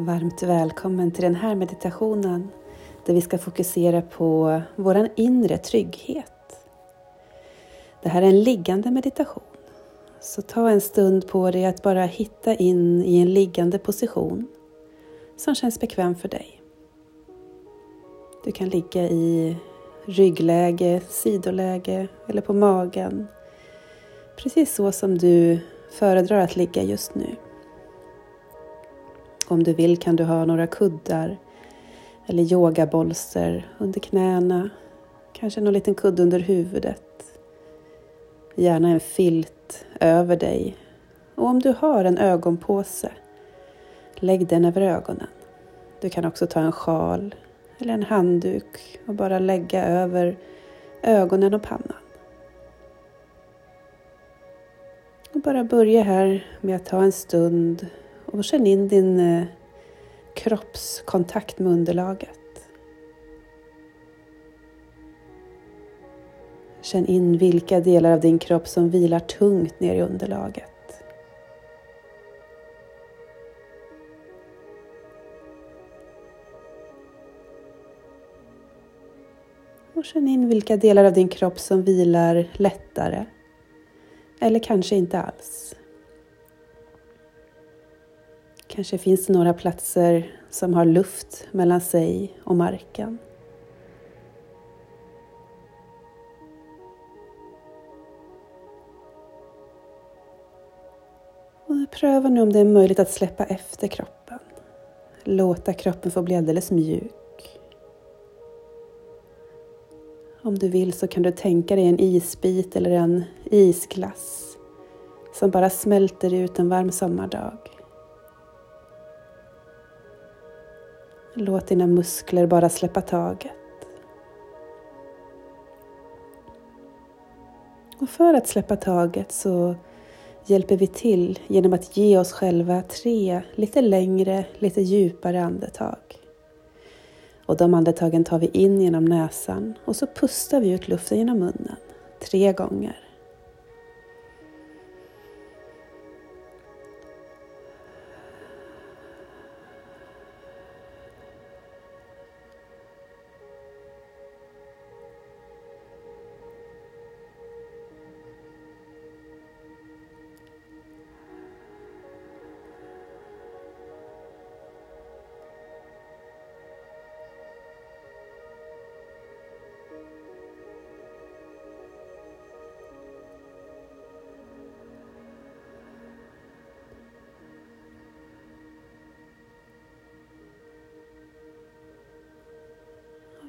Varmt välkommen till den här meditationen där vi ska fokusera på vår inre trygghet. Det här är en liggande meditation. Så ta en stund på dig att bara hitta in i en liggande position som känns bekväm för dig. Du kan ligga i ryggläge, sidoläge eller på magen. Precis så som du föredrar att ligga just nu. Om du vill kan du ha några kuddar eller yogabolster under knäna. Kanske någon liten kudde under huvudet. Gärna en filt över dig. Och om du har en ögonpåse, lägg den över ögonen. Du kan också ta en sjal eller en handduk och bara lägga över ögonen och pannan. Och bara börja här med att ta en stund och känn in din eh, kroppskontakt med underlaget. Känn in vilka delar av din kropp som vilar tungt ner i underlaget. Och känn in vilka delar av din kropp som vilar lättare eller kanske inte alls. Kanske finns det några platser som har luft mellan sig och marken. Och pröva nu om det är möjligt att släppa efter kroppen. Låta kroppen få bli alldeles mjuk. Om du vill så kan du tänka dig en isbit eller en isglass som bara smälter ut en varm sommardag. Låt dina muskler bara släppa taget. Och för att släppa taget så hjälper vi till genom att ge oss själva tre lite längre, lite djupare andetag. Och de andetagen tar vi in genom näsan och så pustar vi ut luften genom munnen tre gånger.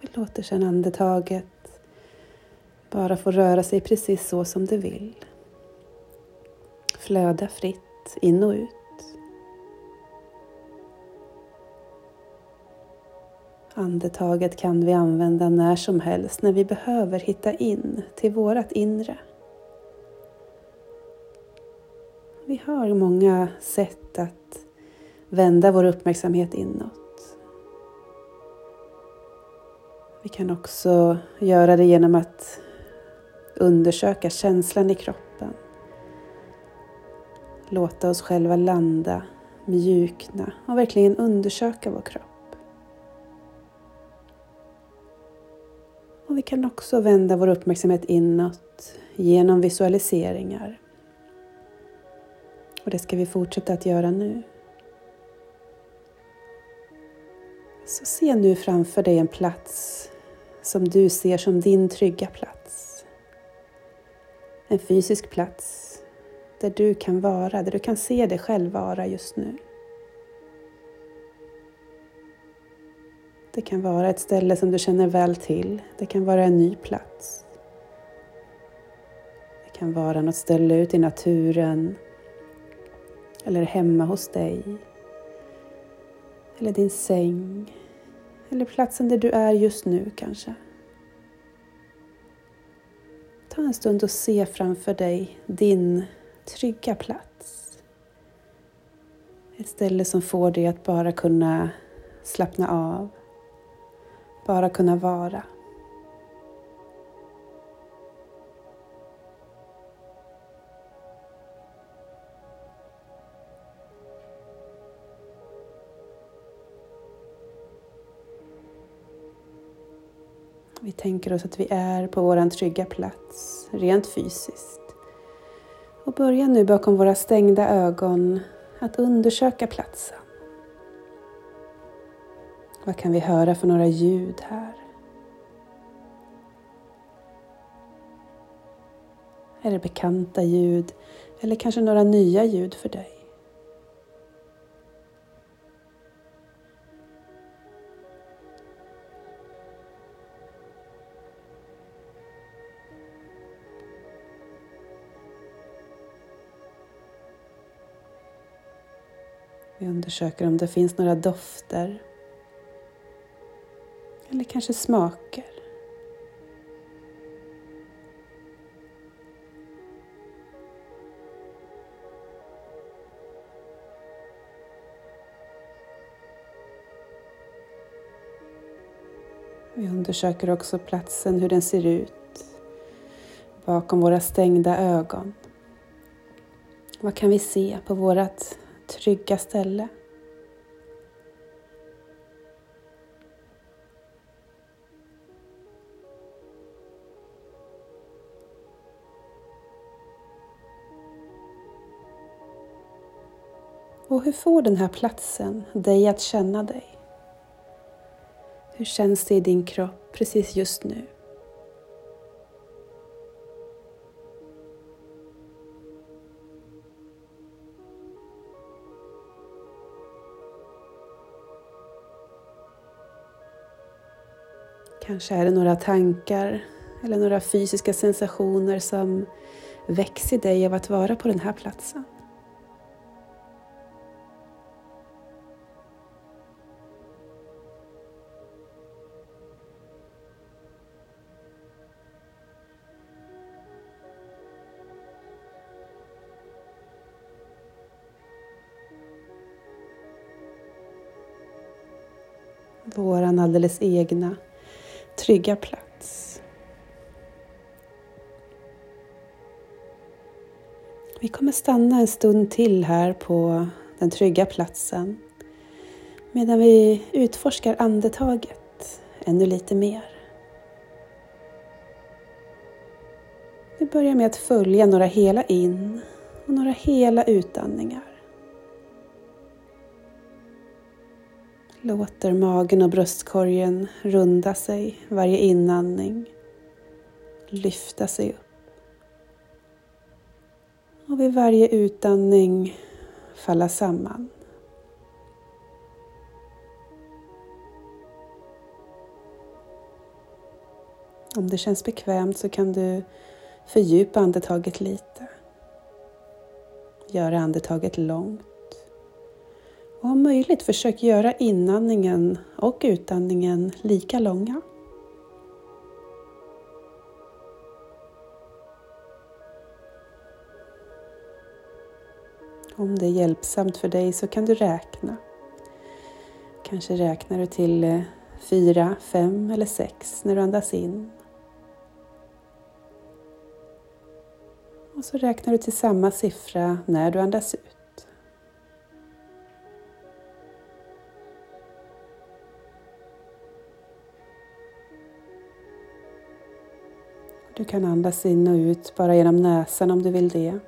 Vi låter sedan andetaget bara få röra sig precis så som det vill. Flöda fritt in och ut. Andetaget kan vi använda när som helst när vi behöver hitta in till vårat inre. Vi har många sätt att vända vår uppmärksamhet inåt. Vi kan också göra det genom att undersöka känslan i kroppen. Låta oss själva landa, mjukna och verkligen undersöka vår kropp. Och vi kan också vända vår uppmärksamhet inåt genom visualiseringar. Och det ska vi fortsätta att göra nu. Så se nu framför dig en plats som du ser som din trygga plats. En fysisk plats där du kan vara, där du kan se dig själv vara just nu. Det kan vara ett ställe som du känner väl till. Det kan vara en ny plats. Det kan vara något ställe ute i naturen eller hemma hos dig. Eller din säng eller platsen där du är just nu kanske. Ta en stund och se framför dig din trygga plats. Ett ställe som får dig att bara kunna slappna av, bara kunna vara. Vi tänker oss att vi är på vår trygga plats, rent fysiskt. Och börja nu bakom våra stängda ögon att undersöka platsen. Vad kan vi höra för några ljud här? Är det bekanta ljud eller kanske några nya ljud för dig? Vi undersöker om det finns några dofter eller kanske smaker. Vi undersöker också platsen, hur den ser ut bakom våra stängda ögon. Vad kan vi se på vårt trygga ställe? Och hur får den här platsen dig att känna dig? Hur känns det i din kropp precis just nu? Kanske är det några tankar eller några fysiska sensationer som väcks i dig av att vara på den här platsen. våran alldeles egna trygga plats. Vi kommer stanna en stund till här på den trygga platsen medan vi utforskar andetaget ännu lite mer. Vi börjar med att följa några hela in och några hela utandningar. Låter magen och bröstkorgen runda sig varje inandning. Lyfta sig upp. Och vid varje utandning falla samman. Om det känns bekvämt så kan du fördjupa andetaget lite. Göra andetaget långt. Och om möjligt försök göra inandningen och utandningen lika långa. Om det är hjälpsamt för dig så kan du räkna. Kanske räknar du till eh, fyra, fem eller sex när du andas in. Och så räknar du till samma siffra när du andas ut. Du kan andas in och ut bara genom näsan om du vill det.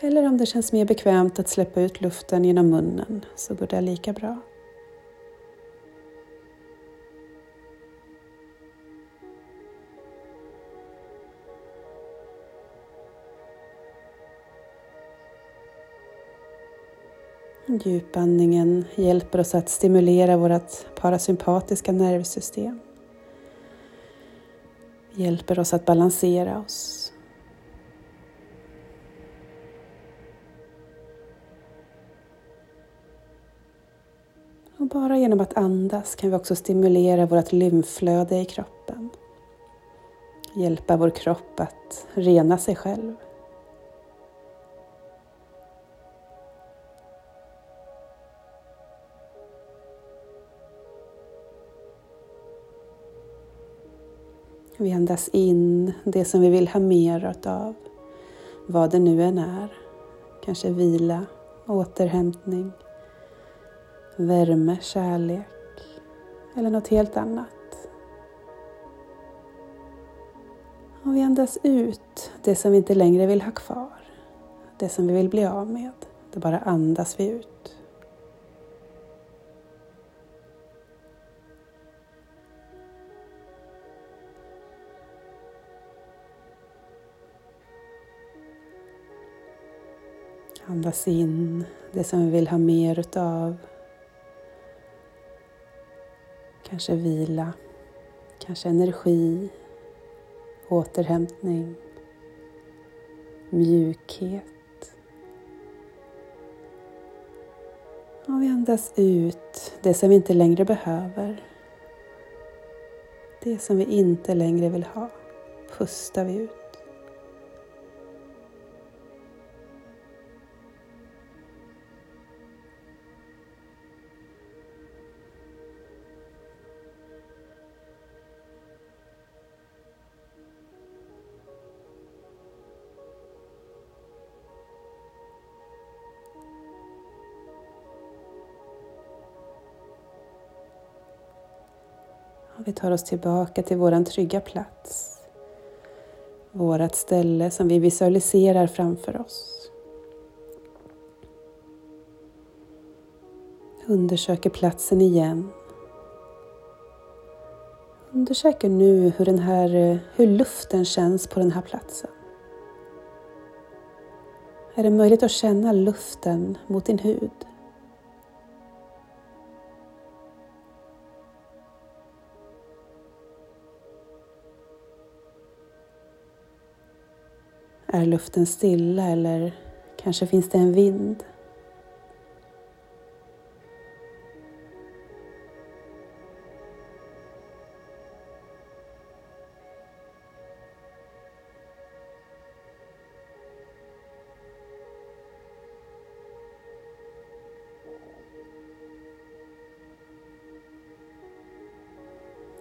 Eller om det känns mer bekvämt att släppa ut luften genom munnen så går det lika bra. Djupandningen hjälper oss att stimulera vårt parasympatiska nervsystem hjälper oss att balansera oss. Och bara genom att andas kan vi också stimulera vårt lymflöde i kroppen. Hjälpa vår kropp att rena sig själv. Vi andas in det som vi vill ha mer av, vad det nu än är. Kanske vila, återhämtning, värme, kärlek eller något helt annat. Och vi andas ut det som vi inte längre vill ha kvar, det som vi vill bli av med. Det bara andas vi ut. Andas in det som vi vill ha mer utav. Kanske vila, kanske energi, återhämtning, mjukhet. Och vi andas ut det som vi inte längre behöver. Det som vi inte längre vill ha pustar vi ut. Vi tar oss tillbaka till våran trygga plats. Vårat ställe som vi visualiserar framför oss. Undersöker platsen igen. Undersöker nu hur, den här, hur luften känns på den här platsen. Är det möjligt att känna luften mot din hud? Är luften stilla eller kanske finns det en vind?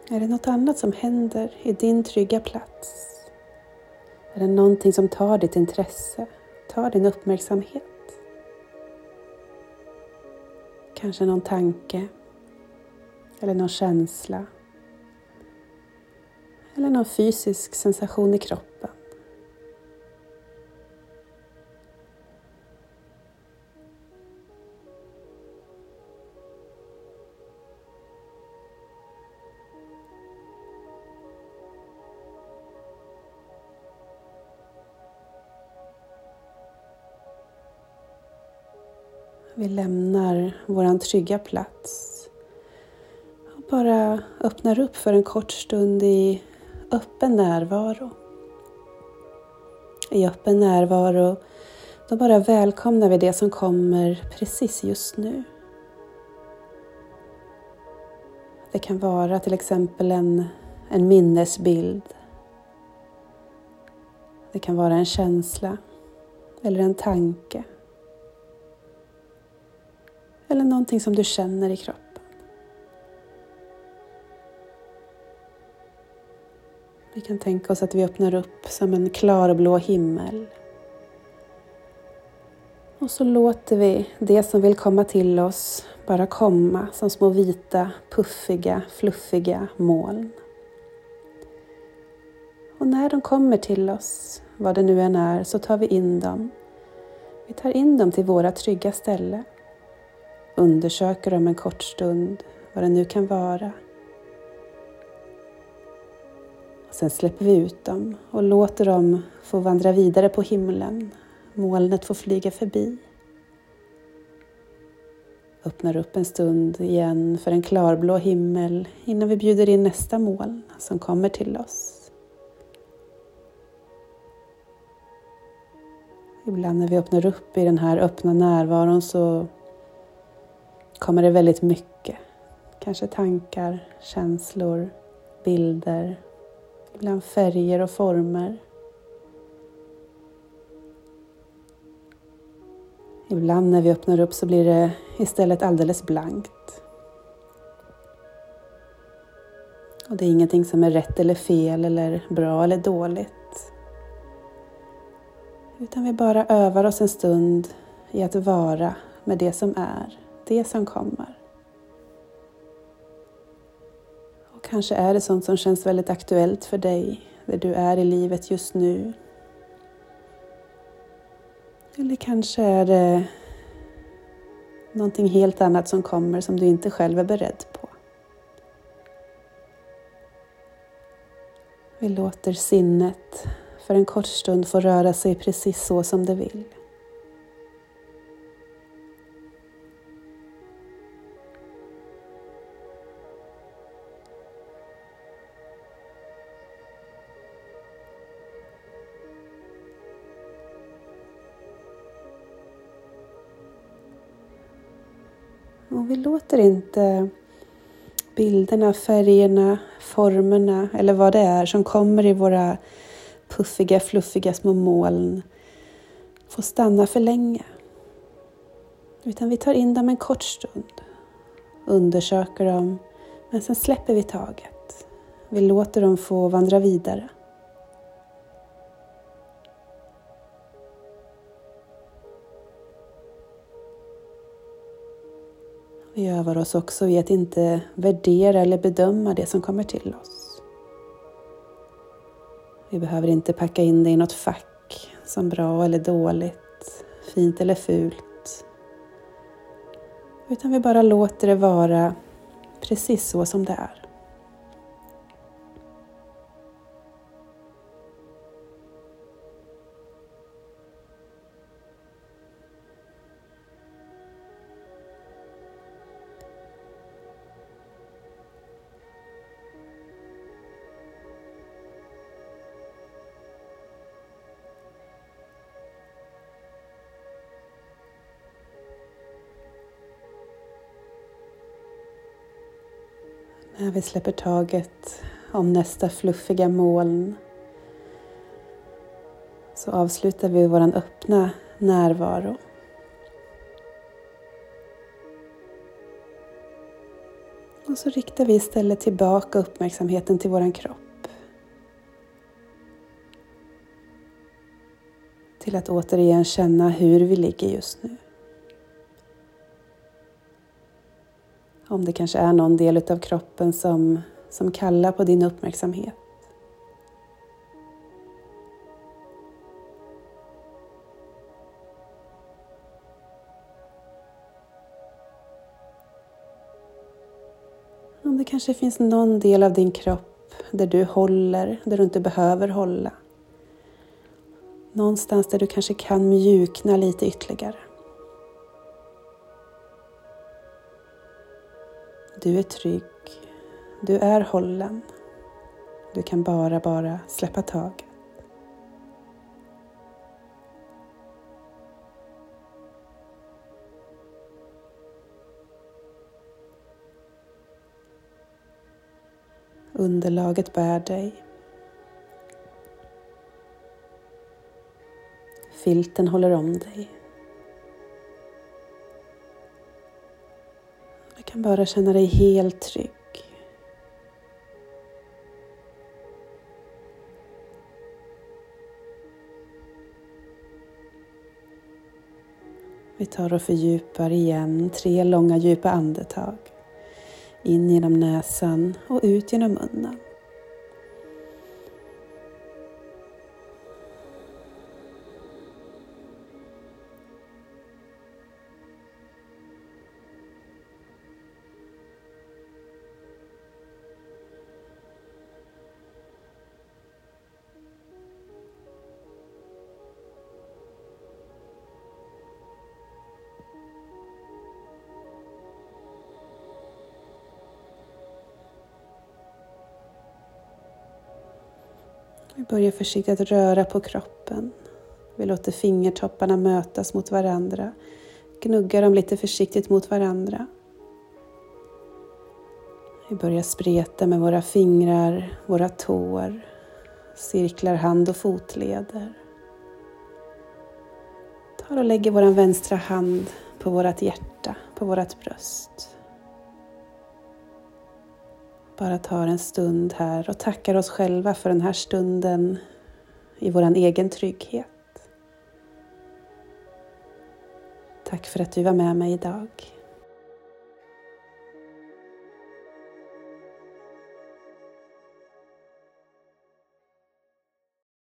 Är det något annat som händer i din trygga plats? Är det någonting som tar ditt intresse, tar din uppmärksamhet? Kanske någon tanke eller någon känsla eller någon fysisk sensation i kroppen. Lämnar våran trygga plats och bara öppnar upp för en kort stund i öppen närvaro. I öppen närvaro, då bara välkomnar vi det som kommer precis just nu. Det kan vara till exempel en, en minnesbild. Det kan vara en känsla eller en tanke eller någonting som du känner i kroppen. Vi kan tänka oss att vi öppnar upp som en klarblå himmel. Och så låter vi det som vill komma till oss bara komma som små vita, puffiga, fluffiga moln. Och när de kommer till oss, vad det nu än är, så tar vi in dem. Vi tar in dem till våra trygga ställe undersöker dem en kort stund, vad det nu kan vara. Och sen släpper vi ut dem och låter dem få vandra vidare på himlen. Molnet får flyga förbi. Öppnar upp en stund igen för en klarblå himmel innan vi bjuder in nästa moln som kommer till oss. Ibland när vi öppnar upp i den här öppna närvaron så kommer det väldigt mycket. Kanske tankar, känslor, bilder, ibland färger och former. Ibland när vi öppnar upp så blir det istället alldeles blankt. Och det är ingenting som är rätt eller fel eller bra eller dåligt. Utan vi bara övar oss en stund i att vara med det som är det som kommer. Och kanske är det sånt som känns väldigt aktuellt för dig där du är i livet just nu. Eller kanske är det någonting helt annat som kommer som du inte själv är beredd på. Vi låter sinnet för en kort stund få röra sig precis så som det vill. Och vi låter inte bilderna, färgerna, formerna eller vad det är som kommer i våra puffiga, fluffiga små moln få stanna för länge. Utan vi tar in dem en kort stund, undersöker dem, men sen släpper vi taget. Vi låter dem få vandra vidare. Övar oss också i att inte värdera eller bedöma det som kommer till oss. Vi behöver inte packa in det i något fack som bra eller dåligt, fint eller fult. Utan vi bara låter det vara precis så som det är. När vi släpper taget om nästa fluffiga moln så avslutar vi vår öppna närvaro. Och så riktar vi istället tillbaka uppmärksamheten till våran kropp. Till att återigen känna hur vi ligger just nu. Om det kanske är någon del av kroppen som, som kallar på din uppmärksamhet. Om det kanske finns någon del av din kropp där du håller, där du inte behöver hålla. Någonstans där du kanske kan mjukna lite ytterligare. Du är trygg. Du är hållen. Du kan bara, bara släppa taget. Underlaget bär dig. Filten håller om dig. Bara känna dig helt trygg. Vi tar och fördjupar igen tre långa djupa andetag. In genom näsan och ut genom munnen. Vi börjar försiktigt att röra på kroppen. Vi låter fingertopparna mötas mot varandra. Gnuggar dem lite försiktigt mot varandra. Vi börjar spreta med våra fingrar, våra tår, cirklar hand och fotleder. Tar och lägger vår vänstra hand på vårt hjärta, på vårt bröst bara tar en stund här och tackar oss själva för den här stunden i vår egen trygghet. Tack för att du var med mig idag.